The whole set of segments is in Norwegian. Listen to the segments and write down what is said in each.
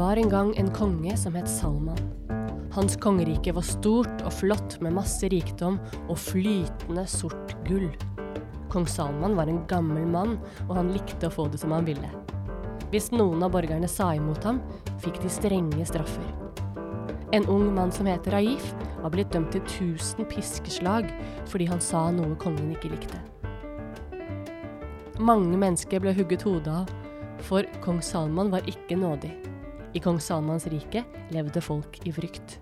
var en gang en konge som het Salman. Hans kongerike var stort og flott med masse rikdom og flytende sort gull. Kong Salman var en gammel mann, og han likte å få det som han ville. Hvis noen av borgerne sa imot ham, fikk de strenge straffer. En ung mann som heter Raif, var blitt dømt til 1000 piskeslag fordi han sa noe kongen ikke likte. Mange mennesker ble hugget hodet av, for kong Salman var ikke nådig. I kong Salmans rike levde folk i frykt.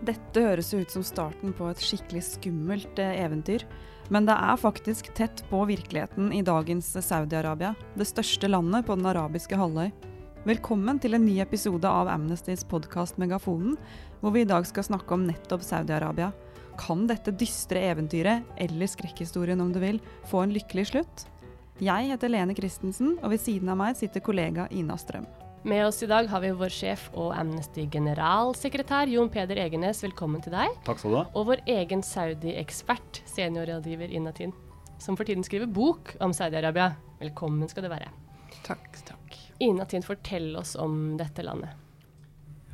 Dette høres ut som starten på et skikkelig skummelt eh, eventyr. Men det er faktisk tett på virkeligheten i dagens Saudi-Arabia, det største landet på den arabiske halvøy. Velkommen til en ny episode av Amnestys podkast Megafonen, hvor vi i dag skal snakke om nettopp Saudi-Arabia. Kan dette dystre eventyret, eller skrekkhistorien om du vil, få en lykkelig slutt? Jeg heter Lene Christensen, og ved siden av meg sitter kollega Ina Strøm. Med oss i dag har vi vår sjef og Amnesty-generalsekretær Jon Peder Egenes. Velkommen til deg. Takk skal du ha. Og vår egen Saudi-ekspert, seniorrådgiver Inatin, som for tiden skriver bok om Saudi-Arabia. Velkommen skal du være. Takk, takk. Inatin, fortell oss om dette landet.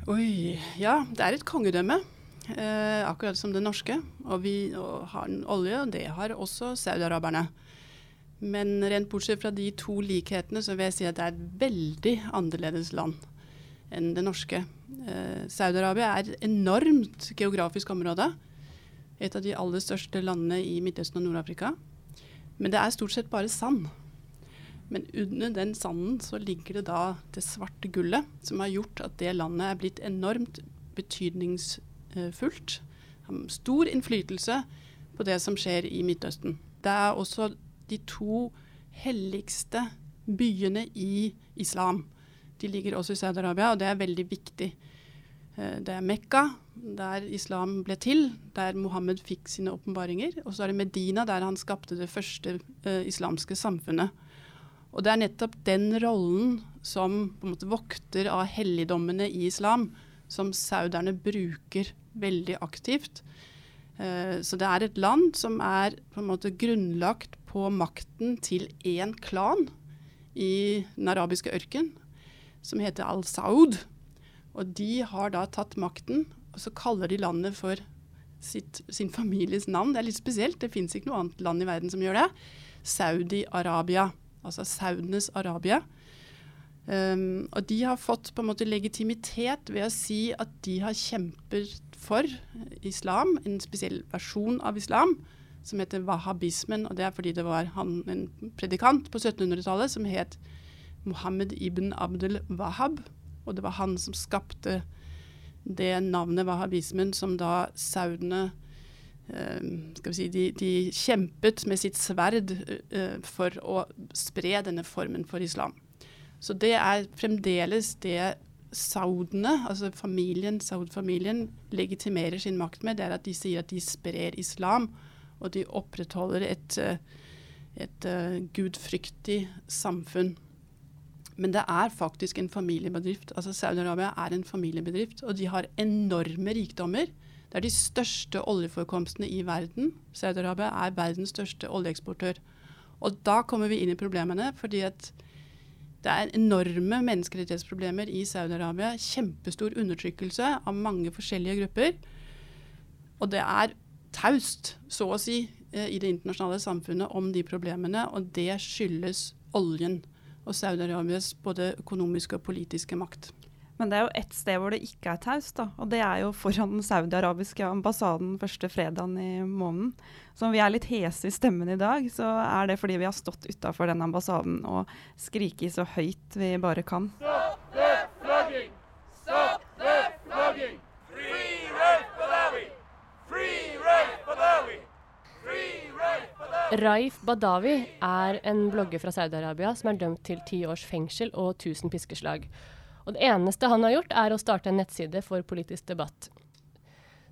Oi, ja. Det er et kongedømme. Eh, akkurat som det norske. Og vi og har olje, og det har også saudiaraberne. Men rent bortsett fra de to likhetene, så vil jeg si at det er et veldig annerledes land enn det norske. Eh, Saudi-Arabia er et enormt geografisk område. Et av de aller største landene i Midtøsten og Nord-Afrika. Men det er stort sett bare sand. Men under den sanden så ligger det da det svarte gullet, som har gjort at det landet er blitt enormt betydningsfullt. Har stor innflytelse på det som skjer i Midtøsten. Det er også de to helligste byene i islam. De ligger også i Saudi-Arabia, og det er veldig viktig. Eh, det er Mekka, der islam ble til, der Mohammed fikk sine åpenbaringer. Og så er det Medina, der han skapte det første uh, islamske samfunnet. Og det er nettopp den rollen som på en måte vokter av helligdommene i islam, som sauderne bruker veldig aktivt. Uh, så det er et land som er på en måte grunnlagt på makten til én klan i den arabiske ørken, som heter al-Saud. Og de har da tatt makten, og så kaller de landet for sitt, sin families navn. Det er litt spesielt, det fins ikke noe annet land i verden som gjør det. Saudi-Arabia, altså saudenes Arabia. Um, og de har fått på en måte legitimitet ved å si at de har kjempet for islam, en spesiell versjon av islam, som heter wahhabismen. og Det er fordi det var han, en predikant på 1700-tallet som het Mohammed ibn Abdel Wahhab. Og det var han som skapte det navnet wahhabismen som da saudene eh, skal vi si, de, de, kjempet med sitt sverd eh, for å spre denne formen for islam. Så det er fremdeles det saudene, altså familien, saud-familien, legitimerer sin makt med, det er at de sier at de sprer islam og de opprettholder et, eh, et uh, gudfryktig samfunn. Men det er faktisk en familiebedrift. Altså Saudi-Arabia er en familiebedrift, og de har enorme rikdommer. Det er de største oljeforekomstene i verden. Saudi-Arabia er verdens største oljeeksportør. Og da kommer vi inn i problemene, fordi at det er enorme menneskerettighetsproblemer i Saudi-Arabia. Kjempestor undertrykkelse av mange forskjellige grupper. Og det er taust, så å si, eh, i det internasjonale samfunnet om de problemene. Og det skyldes oljen og Saudi-Arabias både økonomiske og politiske makt. Men det er jo ett sted hvor det ikke er taust, da. Og det er jo foran den saudi-arabiske ambassaden første fredagen i måneden. Så om vi er litt hese i stemmen i dag, så er det fordi vi har stått utafor den ambassaden og skriket så høyt vi bare kan. Stopp the Raif Badawi er en blogger fra Saudi-Arabia som er dømt til ti års fengsel og 1000 piskeslag. Og det eneste han har gjort, er å starte en nettside for politisk debatt.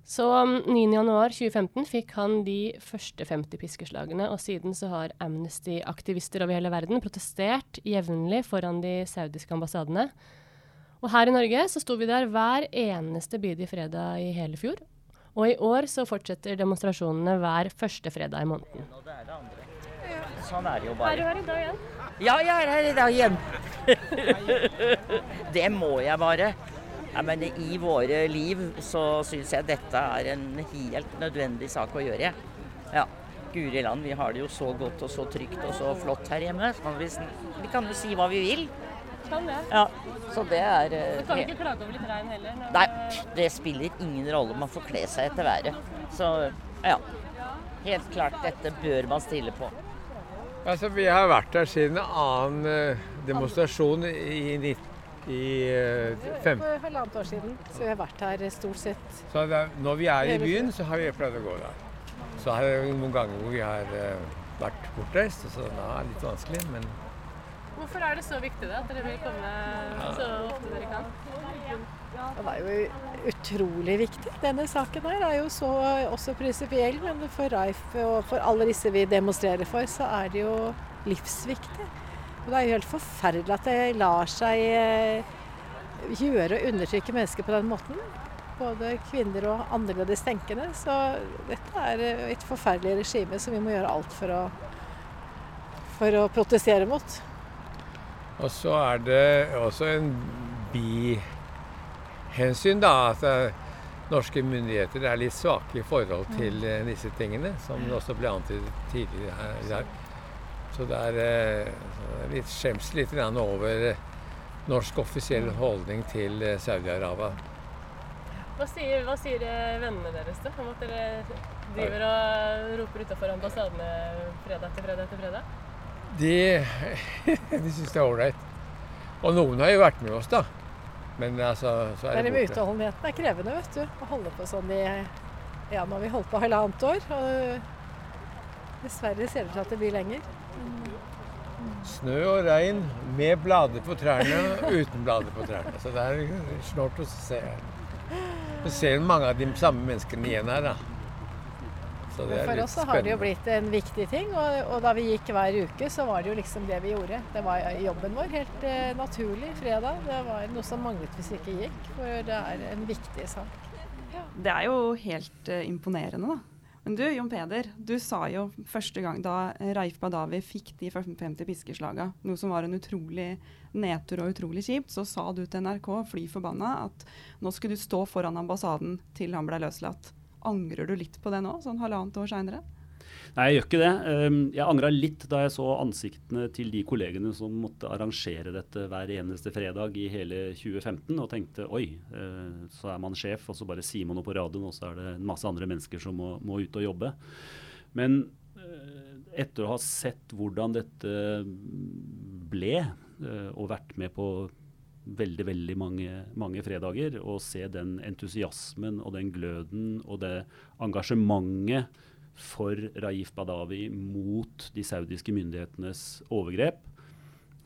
Så 9.1.2015 um, fikk han de første 50 piskeslagene, og siden så har Amnesty-aktivister over hele verden protestert jevnlig foran de saudiske ambassadene. Og her i Norge så sto vi der hver eneste bidige fredag i hele fjor og i år så fortsetter demonstrasjonene hver første fredag i måneden. Sånn er det jo bare. Er du her i dag igjen? Ja, jeg er her i dag igjen. det må jeg bare. Ja, men I våre liv så syns jeg dette er en helt nødvendig sak å gjøre. Ja. Guri land, vi har det jo så godt og så trygt og så flott her hjemme. Vi, vi, kan jo si hva vi vil. Kan det. Ja, så det er Du kan ikke klage over litt regn heller? Nei, det spiller ingen rolle. Man får kle seg etter været. Så ja. Helt klart, dette bør man stille på. Altså, Vi har vært der siden en annen demonstrasjon i 19 i uh, fem... For halvannet år siden. Så vi har vært her stort sett. Så da, når vi er i byen, så har vi pleid å gå der. Så har det noen ganger hvor vi har uh, vært bortreist, så det er litt vanskelig, men Hvorfor er det så viktig da, at dere vil komme så ofte dere kan? Det er jo utrolig viktig. Denne saken her er jo så også prinsipiell, men for Raif og for alle disse vi demonstrerer for, så er det jo livsviktig. Og det er jo helt forferdelig at det lar seg eh, gjøre og undertrykke mennesker på den måten. Både kvinner og annerledes tenkende. Så dette er eh, et forferdelig regime som vi må gjøre alt for å, for å protestere mot. Og så er det også en bihensyn, da. At eh, norske myndigheter er litt svake i forhold til disse tingene, som det også ble antydet tidligere her i dag. Så det er eh, litt skjems litt over norsk offisiell holdning til eh, Saudi-Arabia. Hva sier, hva sier, eh, vennene deres da, om at dere driver og roper utafor ambassadene fredag etter fredag etter fredag? De, de syns det er ålreit. Og noen har jo vært med oss, da. Men altså, så er det borte. Utholdenheten er krevende, vet du. Å holde på sånn i Ja, nå har vi holdt på halvannet år. Og dessverre ser det ut til at det blir lenger. Snø og regn med blader på trærne og uten blader på trærne. Så det er snålt å se. Du ser mange av de samme menneskene igjen her, da. For oss så har det jo blitt en viktig ting, og, og, da vi gikk hver uke, så var det jo liksom det vi gjorde. Det var jobben vår, helt uh, naturlig fredag. Det var noe som manglet hvis vi ikke gikk, for det er en viktig sak. Ja. Det er jo helt uh, imponerende, da. Men du, Jon Peder, du sa jo første gang da Raif Badawi fikk de 50 piskeslaga, noe som var en utrolig nedtur og utrolig kjipt, så sa du til NRK, fly forbanna, at nå skulle du stå foran ambassaden til han ble løslatt. Angrer du litt på det nå, sånn halvannet år seinere? Nei, jeg gjør ikke det. Ehm, jeg angra litt da jeg så ansiktene til de kollegene som måtte arrangere dette hver eneste fredag i hele 2015, og tenkte oi, eh, så er man sjef, og så bare sier man noe på radioen, og så er det masse andre mennesker som må, må ut og jobbe. Men eh, etter å ha sett hvordan dette ble, eh, og vært med på veldig veldig mange, mange, fredager. Og se den entusiasmen og den gløden og det engasjementet for Raif Badawi mot de saudiske myndighetenes overgrep,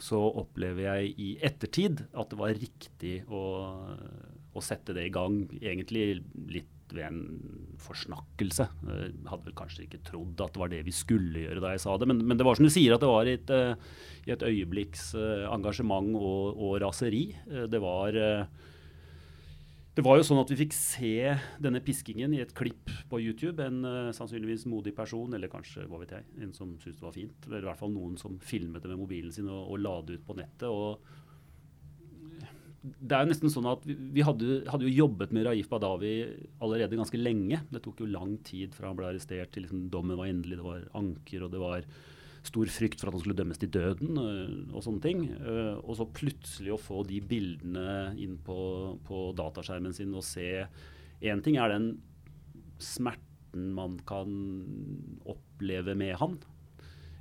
så opplever jeg i ettertid at det var riktig å, å sette det i gang. Egentlig litt ved en forsnakkelse. Jeg hadde vel kanskje ikke trodd at det var det vi skulle gjøre da jeg sa det, men, men det var som du sier, at det var i et, i et øyeblikks uh, engasjement og, og raseri. Det var det var jo sånn at vi fikk se denne piskingen i et klipp på YouTube. En sannsynligvis modig person, eller kanskje hva vet jeg, en som syntes det var fint. Eller i hvert fall noen som filmet det med mobilen sin og, og la det ut på nettet. og det er jo nesten sånn at Vi, hadde, hadde, jo jobbet med Raif Badawi allerede ganske lenge. Det tok jo lang tid fra han ble arrestert til liksom dommen var endelig. Det var anker, og det var stor frykt for at han skulle dømmes til døden øh, og sånne ting. Uh, og så plutselig å få de bildene inn på, på dataskjermen sin og se Én ting er den smerten man kan oppleve med han.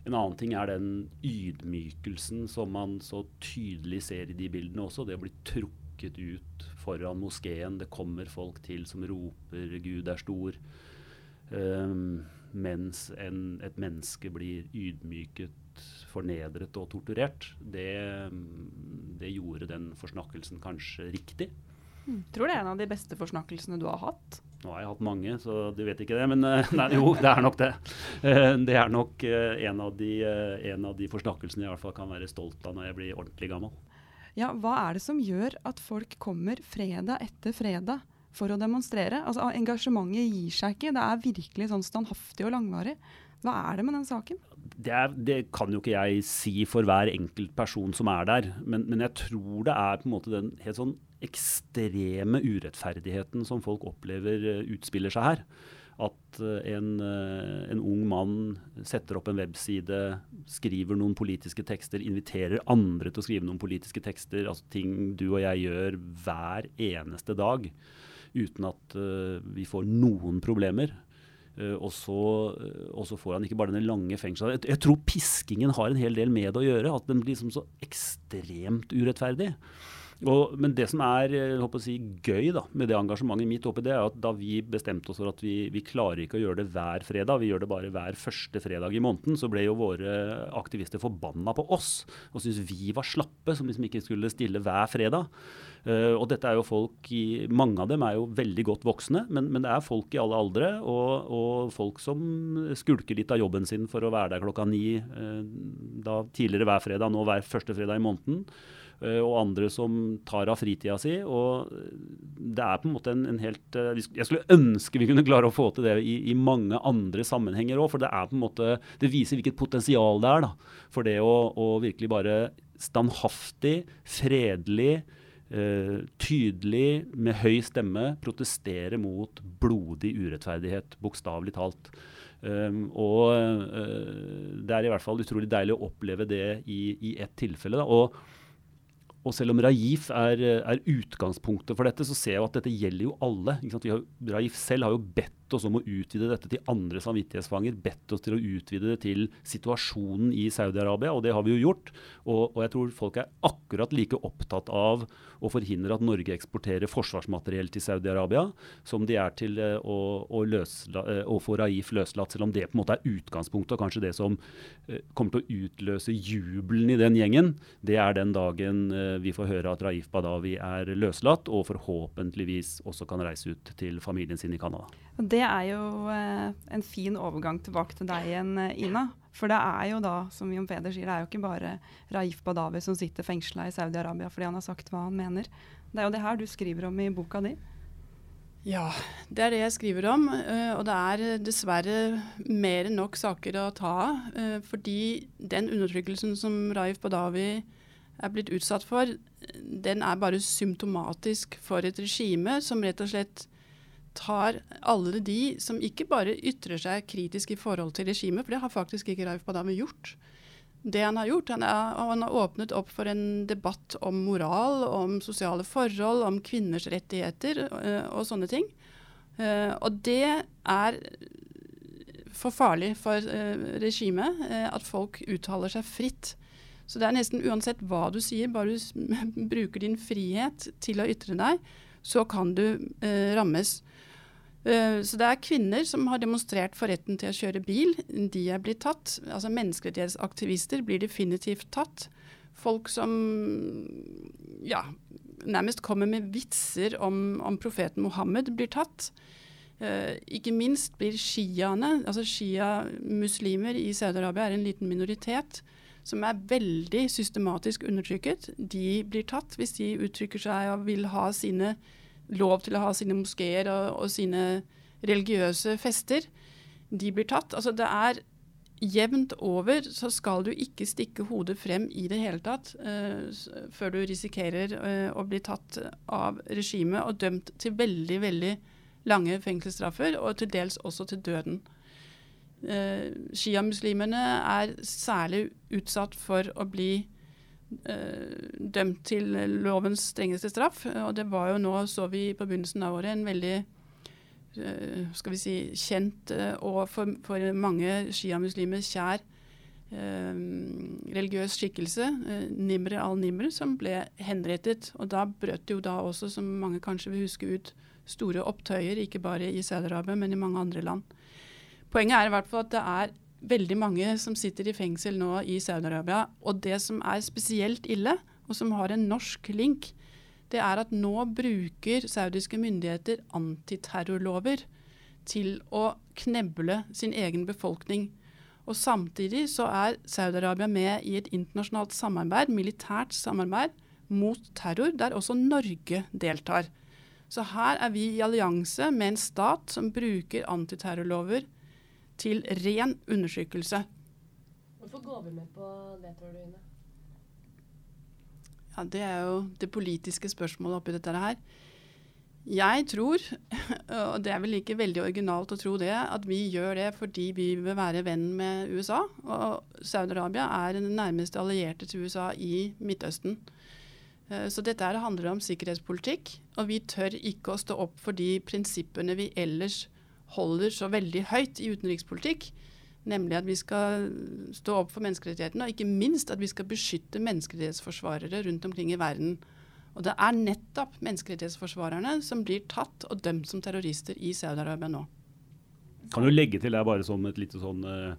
En annen ting er den ydmykelsen som man så tydelig ser i de bildene også. Det å bli trukket ut foran moskeen. Det kommer folk til som roper 'Gud er stor'. Um, mens en, et menneske blir ydmyket, fornedret og torturert, det, det gjorde den forsnakkelsen kanskje riktig. Jeg Tror det er en av de beste forsnakkelsene du har hatt? Nå har jeg hatt mange, så du vet ikke det. Men eh, nei, jo, det er nok det. Eh, det er nok eh, en av, de, en av de forsnakkelsene jeg i hvert fall kan være stolt av når jeg blir ordentlig gammel. Ja, Hva er det som gjør at folk kommer fredag etter fredag for å demonstrere. Altså, engasjementet gir seg ikke. Det er virkelig sånn standhaftig og langvarig. Hva er det med den saken? Det, er, det, kan jo ikke jeg si for hver enkelt person som er der, men, men, jeg tror det er på en måte den helt sånn ekstreme urettferdigheten som folk opplever uh, utspiller seg her. At uh, en, uh, en, ung mann setter opp en webside, skriver noen politiske tekster, inviterer andre til å skrive noen politiske tekster, altså ting du og jeg gjør hver eneste dag uten at vi får noen problemer. Uh, og, så, uh, og, så, får han ikke bare den lange fengselen. Jeg, jeg, tror piskingen har en hel del med det å gjøre. At den blir liksom så ekstremt urettferdig. Og, men det som er si, gøy da, med det engasjementet mitt oppi det, er at da vi bestemte oss for at vi, vi, klarer ikke å gjøre det hver fredag, vi gjør det bare hver første fredag i måneden, så ble jo våre aktivister forbanna på oss og syntes vi var slappe som liksom ikke skulle stille hver fredag. Uh, og dette er jo folk i, Mange av dem er jo veldig godt voksne, men, men det er folk i alle aldre. Og, og, folk som skulker litt av jobben sin for å være der klokka ni uh, da tidligere hver fredag, nå hver første fredag i måneden. Uh, og andre som tar av fritida si. og Det er på en måte en, en helt Jeg skulle ønske vi kunne klare å få til det i, i mange andre sammenhenger òg. For det er på en måte, det viser hvilket potensial det er da, for det å, å virkelig bare standhaftig, fredelig, eh, tydelig, med høy stemme, protestere mot blodig urettferdighet, bokstavelig talt. Um, og uh, det er i hvert fall utrolig deilig å oppleve det i, i ett tilfelle. Da. Og og selv om Raif er, er, utgangspunktet for dette, så ser jeg at dette gjelder jo alle. Raif selv har jo bedt oss om å utvide dette til andre samvittighetsfanger. Bedt oss til å utvide det til situasjonen i Saudi-Arabia, og det har vi jo gjort. Og, og, jeg tror folk er akkurat like opptatt av å forhindre at Norge eksporterer forsvarsmateriell til Saudi-Arabia, som de er til uh, å, å, løsla, uh, å, få Raif løslatt, selv om det på en måte er utgangspunktet og kanskje det som uh, kommer til å utløse jubelen i den gjengen. Det er den dagen vi får høre at Raif Badawi er løslatt, og forhåpentligvis også kan reise ut til familien sin i Canada. Det er jo eh, en fin overgang tilbake til deg igjen, eh, Ina. For det er jo da, som Jon Peder sier, det er jo ikke bare Raif Badawi som sitter fengsla i Saudi-Arabia fordi han har sagt hva han mener. Det er jo det her du skriver om i boka di. Ja, det er det jeg skriver om. Uh, og det er dessverre mer enn nok saker å ta av. Fordi den undertrykkelsen som Raif Badawi er blitt utsatt for, den er bare symptomatisk for et regime som rett og slett tar alle de som ikke bare ytrer seg kritisk i forhold til regimet, for det har faktisk ikke Raif Badami gjort. Det han har gjort, han, er, han har åpnet opp for en debatt om moral, om sosiale forhold, om kvinners rettigheter uh, og sånne ting. Uh, og det er for farlig for uh, regimet at folk uttaler seg fritt. Så det er nesten uansett hva du sier, bare du bruker din frihet til å ytre deg, så kan du rammes. Uh, så det er kvinner som har demonstrert for retten til å kjøre bil. De er blitt tatt. Altså Menneskerettighetsaktivister blir definitivt tatt. Folk som ja, nærmest kommer med vitser om, om profeten Mohammed, blir tatt. Uh, ikke minst blir shiaene, altså shia-muslimer i Saudi-Arabia er en liten minoritet som er veldig systematisk undertrykket. De blir tatt hvis de uttrykker seg og vil ha sine lov til å ha sine moskeer og, og sine religiøse fester. De blir tatt. Altså det er jevnt over så skal du ikke stikke hodet frem i det hele tatt uh, før du risikerer uh, å bli tatt av regimet og dømt til veldig, veldig lange fengselsstraffer, og til dels også til døden. Uh, Sjiamuslimene er særlig utsatt for å bli dømt til lovens strengeste straff. Og det var jo nå, så vi på begynnelsen av året, en veldig uh, skal vi si, kjent og for, for mange sjiamuslimer kjær religiøs skikkelse, Nimre al-Nimr, som ble henrettet. Og da brøt jo da også, som mange kanskje vil huske, ut store opptøyer, ikke bare i Saudi-Arabia, men i mange andre land. Poenget er i hvert fall at det er veldig mange som sitter i fengsel nå i Saudi-Arabia. Og det som er spesielt ille, og som har en norsk link, det er at nå bruker saudiske myndigheter antiterrorlover til å kneble sin egen befolkning. Og Samtidig så er Saudi-Arabia med i et internasjonalt samarbeid, militært samarbeid mot terror, der også Norge deltar. Så her er vi i allianse med en stat som bruker antiterrorlover til ren undertrykkelse. Hvorfor går vi med på det, tror du, Ine? Ja, Det er jo det politiske spørsmålet oppi dette her. Jeg tror, og det er vel ikke veldig originalt å tro det, at vi gjør det fordi vi vil være venn med USA. Og Saudi-Arabia er den nærmeste allierte til USA i Midtøsten. Eh, så dette her handler om sikkerhetspolitikk, og vi tør ikke å stå opp for de prinsippene vi ellers holder så veldig høyt i utenrikspolitikk. Nemlig at vi skal stå opp for menneskerettighetene, og ikke minst at vi skal beskytte menneskerettighetsforsvarere rundt omkring i verden. Og det er nettopp menneskerettighetsforsvarerne som blir tatt og dømt som terrorister i Saudi-Arabia nå. Kan du legge til det bare som et lite sånn uh,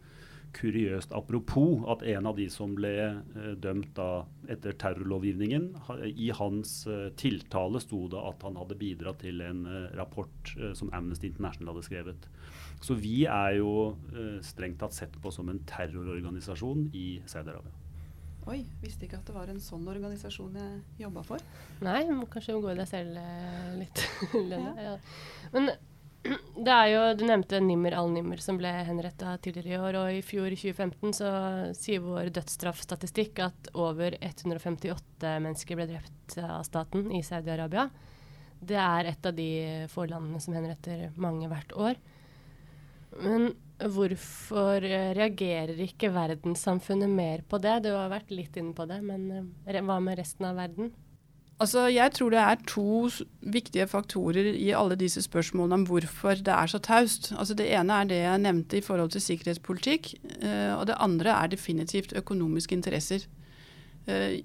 kuriøst apropos at en av de som ble uh, dømt da etter terrorlovgivningen, ha, i hans uh, tiltale sto det at han hadde bidratt til en rapport som Amnesty International hadde skrevet. Så vi er jo strengt tatt sett på som en terrororganisasjon i Saudi-Arabia. Oi, visste ikke at det var en sånn organisasjon jeg jobba for. Nei, må kanskje gå i deg selv litt, Lene. Ja. Men det er jo, Du nevnte Nimmer al-Nimmer som ble henretta tidligere i år. og I fjor, i 2015, så sier vår dødsstraffstatistikk at over 158 mennesker ble drept av staten i Saudi-Arabia. Det er et av de få landene som henretter mange hvert år. Men hvorfor reagerer ikke verdenssamfunnet mer på det? Du har vært litt inne på det, men hva med resten av verden? Altså, jeg tror det er to viktige faktorer i alle disse spørsmålene om hvorfor det er så taust. Altså, det ene er det jeg nevnte i forhold til sikkerhetspolitikk. Uh, og det andre er definitivt økonomiske interesser. Uh,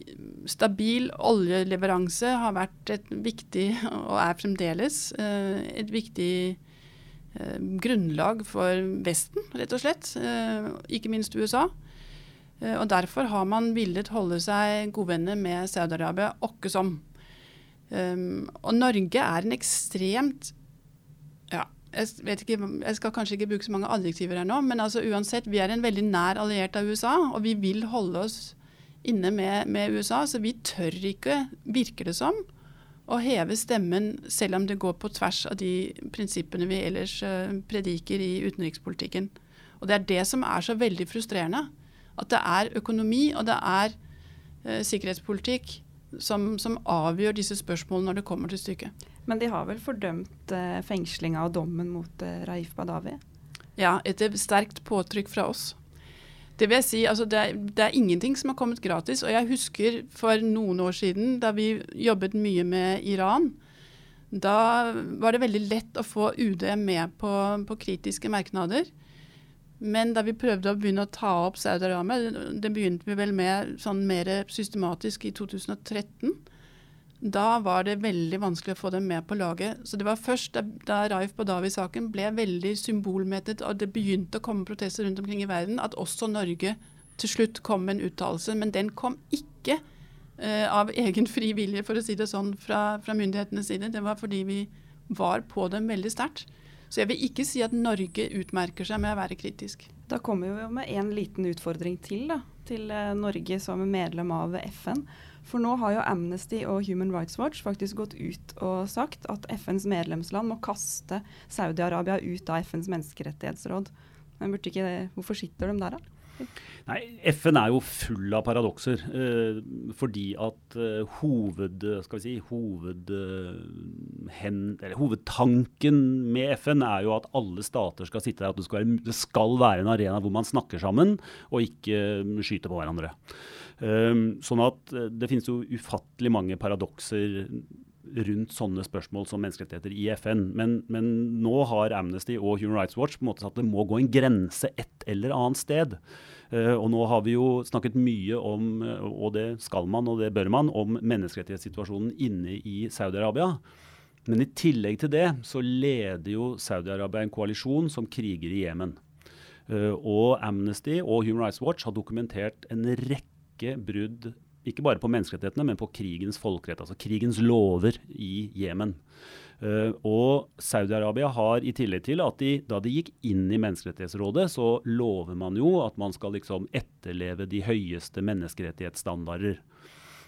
stabil oljeleveranse har vært et viktig, og er fremdeles, uh, et viktig grunnlag for Vesten, rett og slett. ikke minst USA. Eh, og Derfor har man villet holde seg godvenner med Saudi-Arabia åkke som. Um, og Norge er en ekstremt ja, jeg, vet ikke, jeg skal kanskje ikke bruke så mange adjektiver her nå, men altså uansett, vi er en veldig nær alliert av USA, og vi vil holde oss inne med, med USA. Så vi tør ikke, virker det som, å heve stemmen selv om det går på tvers av de prinsippene vi ellers uh, prediker i utenrikspolitikken. Og Det er det som er så veldig frustrerende at det er økonomi og det er eh, sikkerhetspolitikk som, som, avgjør disse spørsmålene når det kommer til stykket. Men de har vel fordømt eh, fengslinga og dommen mot eh, Raif Badawi? Ja, etter sterkt påtrykk fra oss. Det vil jeg si, altså det, er, det er ingenting som har kommet gratis. Og jeg husker for noen år siden, da vi jobbet mye med Iran, da var det veldig lett å få UD med på, på kritiske merknader. Men da vi prøvde å begynne å ta opp Saudi-Arabia, det begynte vi vel med sånn mer systematisk i 2013. Da var det veldig vanskelig å få dem med på laget. Så det var først da, da Raif Badawi-saken ble veldig symbolmettet, og det begynte å komme protester rundt omkring i verden, at også Norge til slutt kom med en uttalelse. Men den kom ikke eh, av egen fri vilje, for å si det sånn, fra, fra myndighetenes side. Det var fordi vi var på dem veldig sterkt. Så jeg vil ikke si at Norge utmerker seg med å være kritisk. Da kommer vi jo med en liten utfordring til da, til eh, Norge som medlem av FN. For nå har jo Amnesty og Human Rights Watch faktisk gått ut og sagt at FNs medlemsland må kaste Saudi-Arabia ut av FNs menneskerettighetsråd. Men ikke, hvorfor sitter de der, da? Nei, FN er jo full av paradokser. Eh, fordi at eh, hoved, skal vi si, hoved, eh, hen, hovedtanken med FN er jo at alle stater skal sitte der. At det skal, være, det skal være en arena hvor man snakker sammen og ikke um, skyter på hverandre. Um, sånn at uh, det finnes jo ufattelig mange paradokser rundt sånne spørsmål som menneskerettigheter i FN. Men, men, nå har Amnesty og Human Rights Watch på en måte sagt at det må gå en grense et eller annet sted. Uh, og nå har vi jo snakket mye om, og det skal man og det bør man, om menneskerettighetssituasjonen inne i Saudi-Arabia. Men i tillegg til det så leder jo Saudi-Arabia en koalisjon som kriger i Jemen. Uh, og Amnesty og Human Rights Watch har dokumentert en rekke brudd ikke bare på menneskerettighetene, men på krigens folkerett, altså krigens lover i Jemen. Uh, og Saudi-Arabia har i tillegg til at de, da de gikk inn i Menneskerettighetsrådet, så lover man jo at man skal liksom etterleve de høyeste menneskerettighetsstandarder.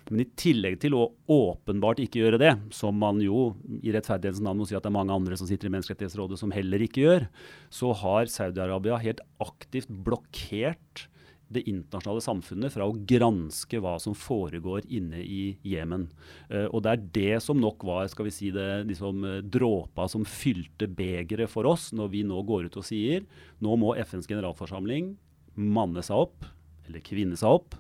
Men i tillegg til å åpenbart ikke gjøre det, som man jo i rettferdighetens navn må si at det er mange andre som sitter i Menneskerettighetsrådet som heller ikke gjør, så har Saudi-Arabia helt aktivt blokkert det internasjonale samfunnet fra å granske hva som foregår inne i Jemen. Uh, og det er det som nok var skal vi si det, liksom, dråpa som fylte begeret for oss når vi nå går ut og sier nå må FNs generalforsamling manne seg opp, eller kvinne seg opp,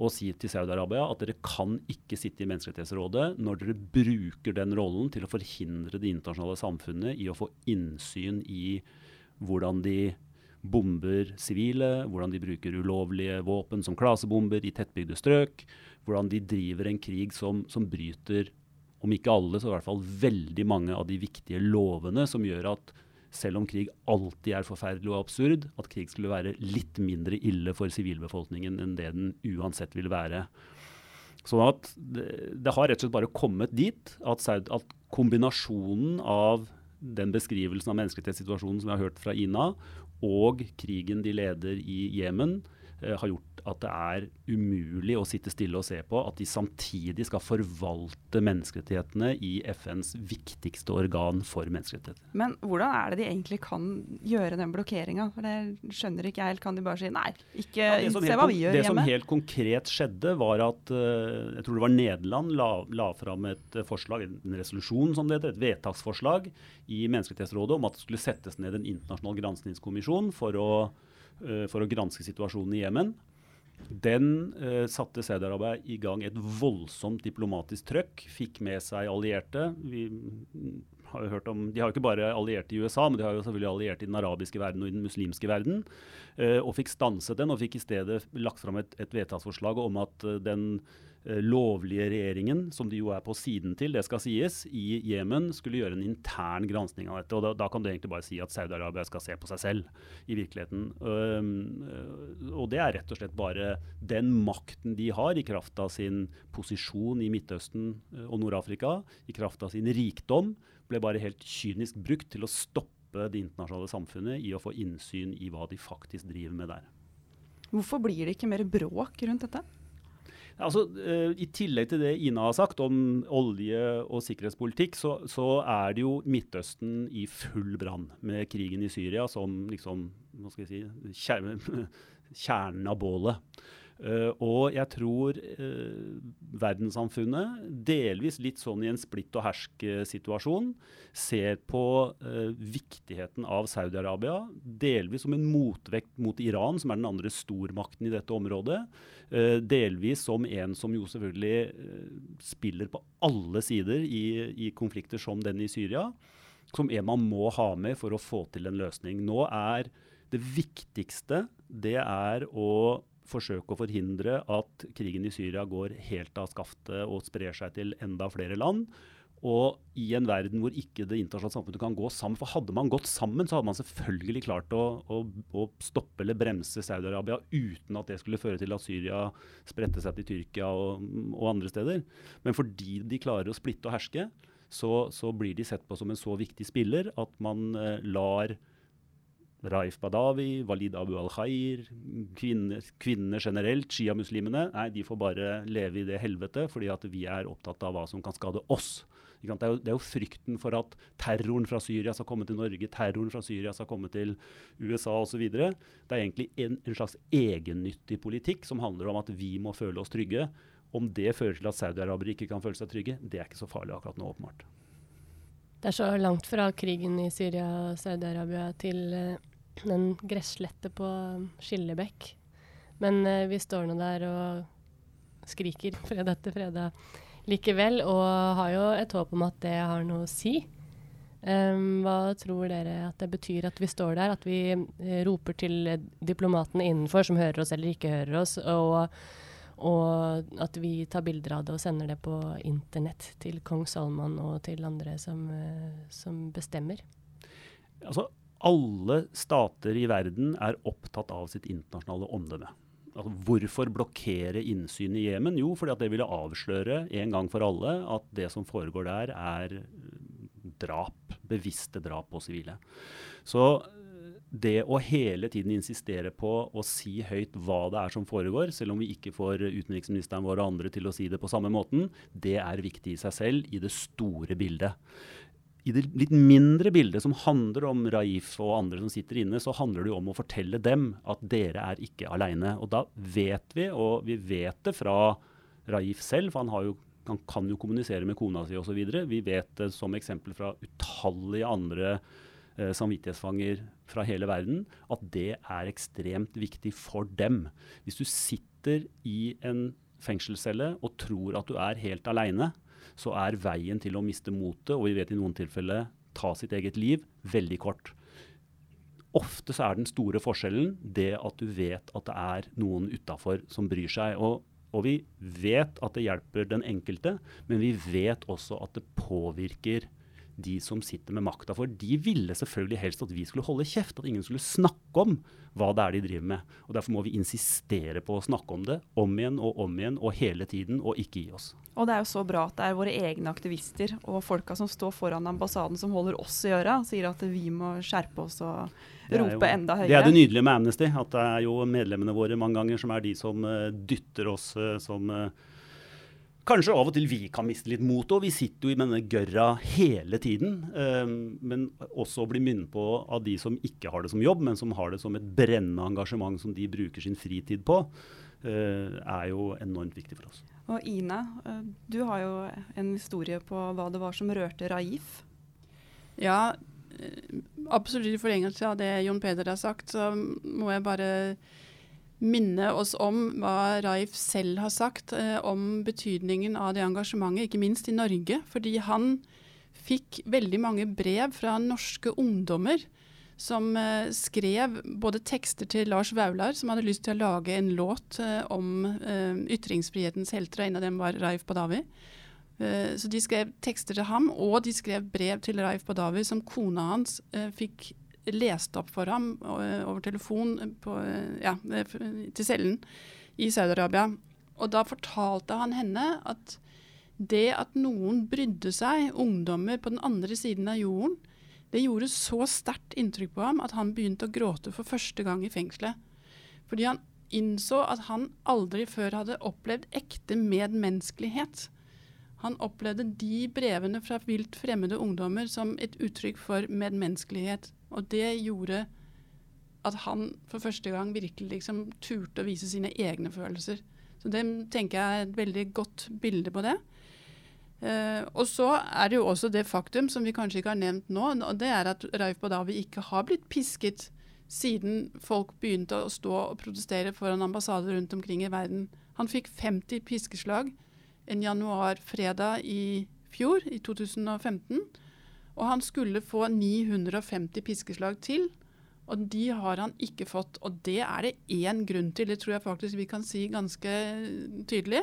og si til Saudi-Arabia at dere kan ikke sitte i Menneskerettighetsrådet når dere bruker den rollen til å forhindre det internasjonale samfunnet i å få innsyn i hvordan de bomber sivile, hvordan de bruker ulovlige våpen som klasebomber i tettbygde strøk, hvordan de driver en krig som, som bryter, om ikke alle, så i hvert fall veldig mange av de viktige lovene som gjør at selv om krig alltid er forferdelig og absurd, at krig skulle være litt mindre ille for sivilbefolkningen enn det den uansett vil være. Sånn at det, det, har rett og slett bare kommet dit at, at kombinasjonen av den beskrivelsen av menneskerettighetssituasjonen som vi har hørt fra Ina, og krigen de leder i Jemen, har gjort at det er umulig å sitte stille og se på at de samtidig skal forvalte menneskerettighetene i FNs viktigste organ for menneskerettigheter. Men hvordan er det de egentlig kan gjøre den blokkeringa? For det skjønner ikke jeg helt. Kan de bare si nei, ikke ja, se hva vi gjør det hjemme? Det som helt konkret skjedde, var at uh, jeg tror det var Nederland la, la fram et forslag, en resolusjon som det heter, et vedtaksforslag i Menneskerettighetsrådet om at det skulle settes ned en internasjonal granskningskommisjon for å, for å granske situasjonen i Jemen. Den eh, satte Saudi-Arabia i gang et voldsomt diplomatisk trøkk. Fikk med seg allierte. Vi har jo hørt om, de har jo ikke bare allierte i USA, men de har jo selvfølgelig allierte i den arabiske verden og i den muslimske verden. Eh, og fikk stanset den, og fikk i stedet lagt fram et, et vedtaksforslag om at eh, den Eh, lovlige regjeringen, som de jo er på siden til, det skal sies, i Jemen skulle gjøre en intern gransking av dette. og Da, da kan du egentlig bare si at Saudi-Arabia skal se på seg selv, i virkeligheten. Um, og det er rett og slett bare den makten de har i kraft av sin posisjon i Midtøsten eh, og Nord-Afrika, i kraft av sin rikdom, ble bare helt kynisk brukt til å stoppe det internasjonale samfunnet i å få innsyn i hva de faktisk driver med der. Hvorfor blir det ikke mer bråk rundt dette? Altså, uh, I tillegg til det Ina har sagt om olje- og sikkerhetspolitikk, så, så, er det jo Midtøsten i full brann med krigen i Syria som liksom, hva skal jeg si, kjernen av bålet. Uh, og jeg tror uh, verdenssamfunnet, delvis litt sånn i en splitt og hersk-situasjon, ser på uh, viktigheten av Saudi-Arabia, delvis som en motvekt mot Iran, som er den andre stormakten i dette området. Delvis som en som jo selvfølgelig spiller på alle sider i, i konflikter som den i Syria. Som en man må ha med for å få til en løsning. Nå er det viktigste det er å forsøke å forhindre at krigen i Syria går helt av skaftet og sprer seg til enda flere land. Og i en verden hvor ikke det internasjonale samfunnet kan gå sammen For hadde man gått sammen, så hadde man selvfølgelig klart å, å, å stoppe eller bremse Saudi-Arabia uten at det skulle føre til at Syria spredte seg til Tyrkia og, og, andre steder. Men fordi de klarer å splitte og herske, så, så, blir de sett på som en så viktig spiller at man eh, lar Raif Badawi, Walid Abu al-Khair, kvinner, kvinner, generelt, sjiamuslimene. Nei, de får bare leve i det helvete fordi at vi er opptatt av hva som kan skade oss. Det er, jo, det er, jo, frykten for at terroren fra Syria skal komme til Norge, terroren fra Syria skal komme til USA osv. Det er egentlig en, en slags egennyttig politikk som handler om at vi må føle oss trygge. Om det fører til at saudiarabere ikke kan føle seg trygge, det er ikke så farlig akkurat nå, åpenbart. Det er så langt fra krigen i Syria og Saudi-Arabia til den gresslette på Skillebekk. Men uh, vi står nå der og skriker fredag etter fredag likevel, og har jo et håp om at det har noe å si. Um, hva tror dere at det betyr at vi står der, at vi uh, roper til diplomatene innenfor som hører oss eller ikke hører oss, og, og, at vi tar bilder av det og sender det på internett til kong Salman og til andre som, uh, som bestemmer? Altså, alle stater i verden er opptatt av sitt internasjonale omdømme. Altså, hvorfor blokkere innsyn i Jemen? Jo, fordi det ville avsløre en gang for alle at det som foregår der, er drap. Bevisste drap på sivile. Så det å hele tiden insistere på å si høyt hva det er som foregår, selv om vi ikke får utenriksministeren vår og andre til å si det på samme måten, det er viktig i seg selv i det store bildet i det litt mindre bildet som handler om Raif og andre som sitter inne, så handler det jo om å fortelle dem at dere er ikke aleine. Og da vet vi, og vi vet det fra Raif selv, for han, jo, han kan jo kommunisere med kona si osv. Vi vet det som eksempel fra utallige andre eh, samvittighetsfanger fra hele verden, at det er ekstremt viktig for dem. Hvis du sitter i en fengselscelle og tror at du er helt aleine, så er veien til å miste motet, og vi vet i noen tilfeller ta sitt eget liv, veldig kort. Ofte så er den store forskjellen det at du vet at det er noen utafor som bryr seg. Og, og, vi vet at det hjelper den enkelte, men vi vet også at det påvirker de som sitter med makta. For de ville selvfølgelig helst at vi skulle holde kjeft, at ingen skulle snakke om hva det er de driver med. Og Derfor må vi insistere på å snakke om det om igjen og om igjen og hele tiden, og ikke gi oss. Og det er jo så bra at det er våre egne aktivister og folka som står foran ambassaden som holder oss i øra, sier at vi må skjerpe oss og rope jo, enda høyere. Det er det nydelige med Amnesty, at det er jo medlemmene våre mange ganger som er de som uh, dytter oss uh, som uh, Kanskje av og til vi kan miste litt mot, og vi sitter jo i denne gørra hele tiden. Um, men også å bli minnet på av de som ikke har det som jobb, men som har det som et brennende engasjement som de bruker sin fritid på, uh, er jo enormt viktig for oss. Og Ina, uh, du har jo en historie på hva det var som rørte Raif. Ja, eh, absolutt i forlengelse av det Jon Peder har sagt, så må jeg bare minne oss om hva Raif selv har sagt eh, om betydningen av det engasjementet, ikke minst i Norge. Fordi han fikk veldig mange brev fra norske ungdommer som eh, skrev både tekster til Lars Vaular, som hadde lyst til å lage en låt eh, om eh, ytringsfrihetens helter, og en av dem var Raif Badawi. Eh, så de skrev tekster til ham, og de skrev brev til Raif Badawi som kona hans eh, fikk lest opp for ham over telefon på, ja, til cellen i Saudi-Arabia. Og da fortalte han henne at det at noen brydde seg, ungdommer på den andre siden av jorden, det gjorde så sterkt inntrykk på ham at han begynte å gråte for første gang i fengselet. Fordi han innså at han aldri før hadde opplevd ekte medmenneskelighet. Han opplevde de brevene fra vilt fremmede ungdommer som et uttrykk for medmenneskelighet. Og det gjorde at han for første gang virkelig liksom turte å vise sine egne følelser. Så det tenker jeg er et veldig godt bilde på det. Uh, og så er det jo også det faktum, som vi kanskje ikke har nevnt nå, og det er at Raif Badawi ikke har blitt pisket siden folk begynte å stå og protestere foran ambassader rundt omkring i verden. Han fikk 50 piskeslag en januarfredag i fjor, i 2015. Og han skulle få 950 piskeslag til, og de har han ikke fått. Og det er det én grunn til, det tror jeg faktisk vi kan si ganske tydelig.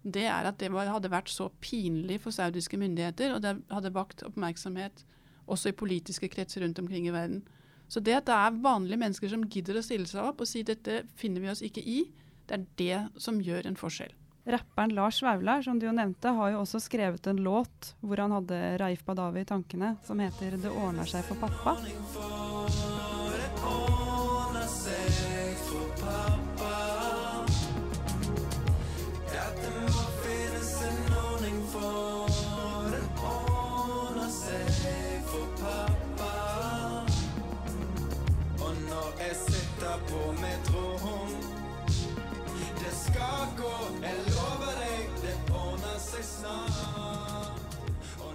Det er at det hadde vært så pinlig for saudiske myndigheter, og det hadde vakt oppmerksomhet også i politiske kretser rundt omkring i verden. Så det at det er vanlige mennesker som gidder å stille seg opp og si dette finner vi oss ikke i, det er det som gjør en forskjell. Rapperen Lars Vaular, som du jo nevnte, har jo også skrevet en låt hvor han hadde Raif Badawi i tankene, som heter 'Det ordner seg for pappa'.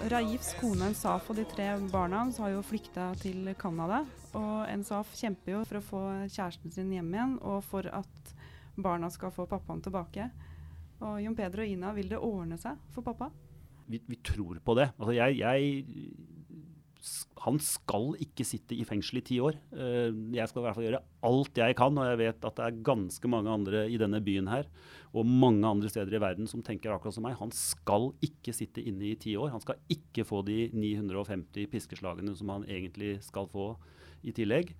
Raifs kone Ensaf og de tre barna hans har jo flykta til Canada. Og Ensaf kjemper jo for å få kjæresten sin hjem igjen, og for at barna skal få pappaen tilbake. Og Jon Peder og Ina, vil det ordne seg for pappa? Vi, vi tror på det. Altså jeg, jeg, han skal ikke sitte i fengsel i ti år. Eh, jeg skal i hvert fall gjøre alt jeg kan, og jeg vet at det er ganske mange andre i denne byen her og mange andre steder i verden som tenker akkurat som meg. Han skal ikke sitte inne i ti år. Han skal ikke få de 950 piskeslagene som han egentlig skal få i tillegg.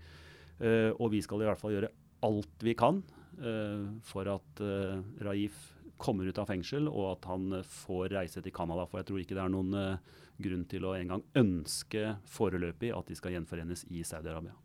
Uh, og vi skal i hvert fall gjøre alt vi kan uh, for at Raif kommer ut av fengsel, og at han får reise til Canada. For jeg tror ikke det er noen grunn til å engang ønske foreløpig at de skal gjenforenes i Saudi-Arabia.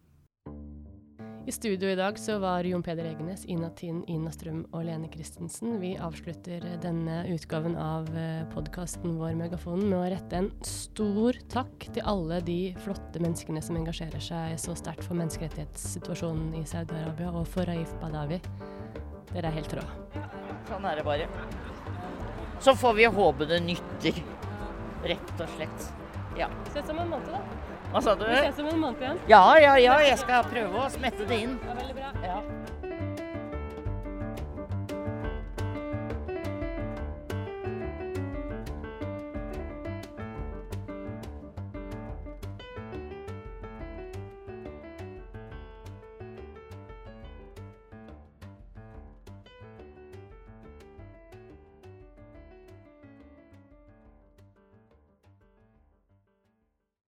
I studio i dag så var Jon Peder Egenes, Ina Tinn, Ina Strøm og Lene Christensen. Vi avslutter denne utgaven av podkasten vår Megafonen med å rette en stor takk til alle de flotte menneskene som engasjerer seg så sterkt for menneskerettighetssituasjonen i Saudi-Arabia, og for Raif Badawi. Dere er helt rå. Sånn er det bare. Så får vi håpe det nytter. Rett og slett. Ja. Ses om en måned, da. Hva sa du? Vi ses om en måned igjen. Ja, ja, ja. Jeg skal prøve å smette det inn. Ja, veldig bra. Ja.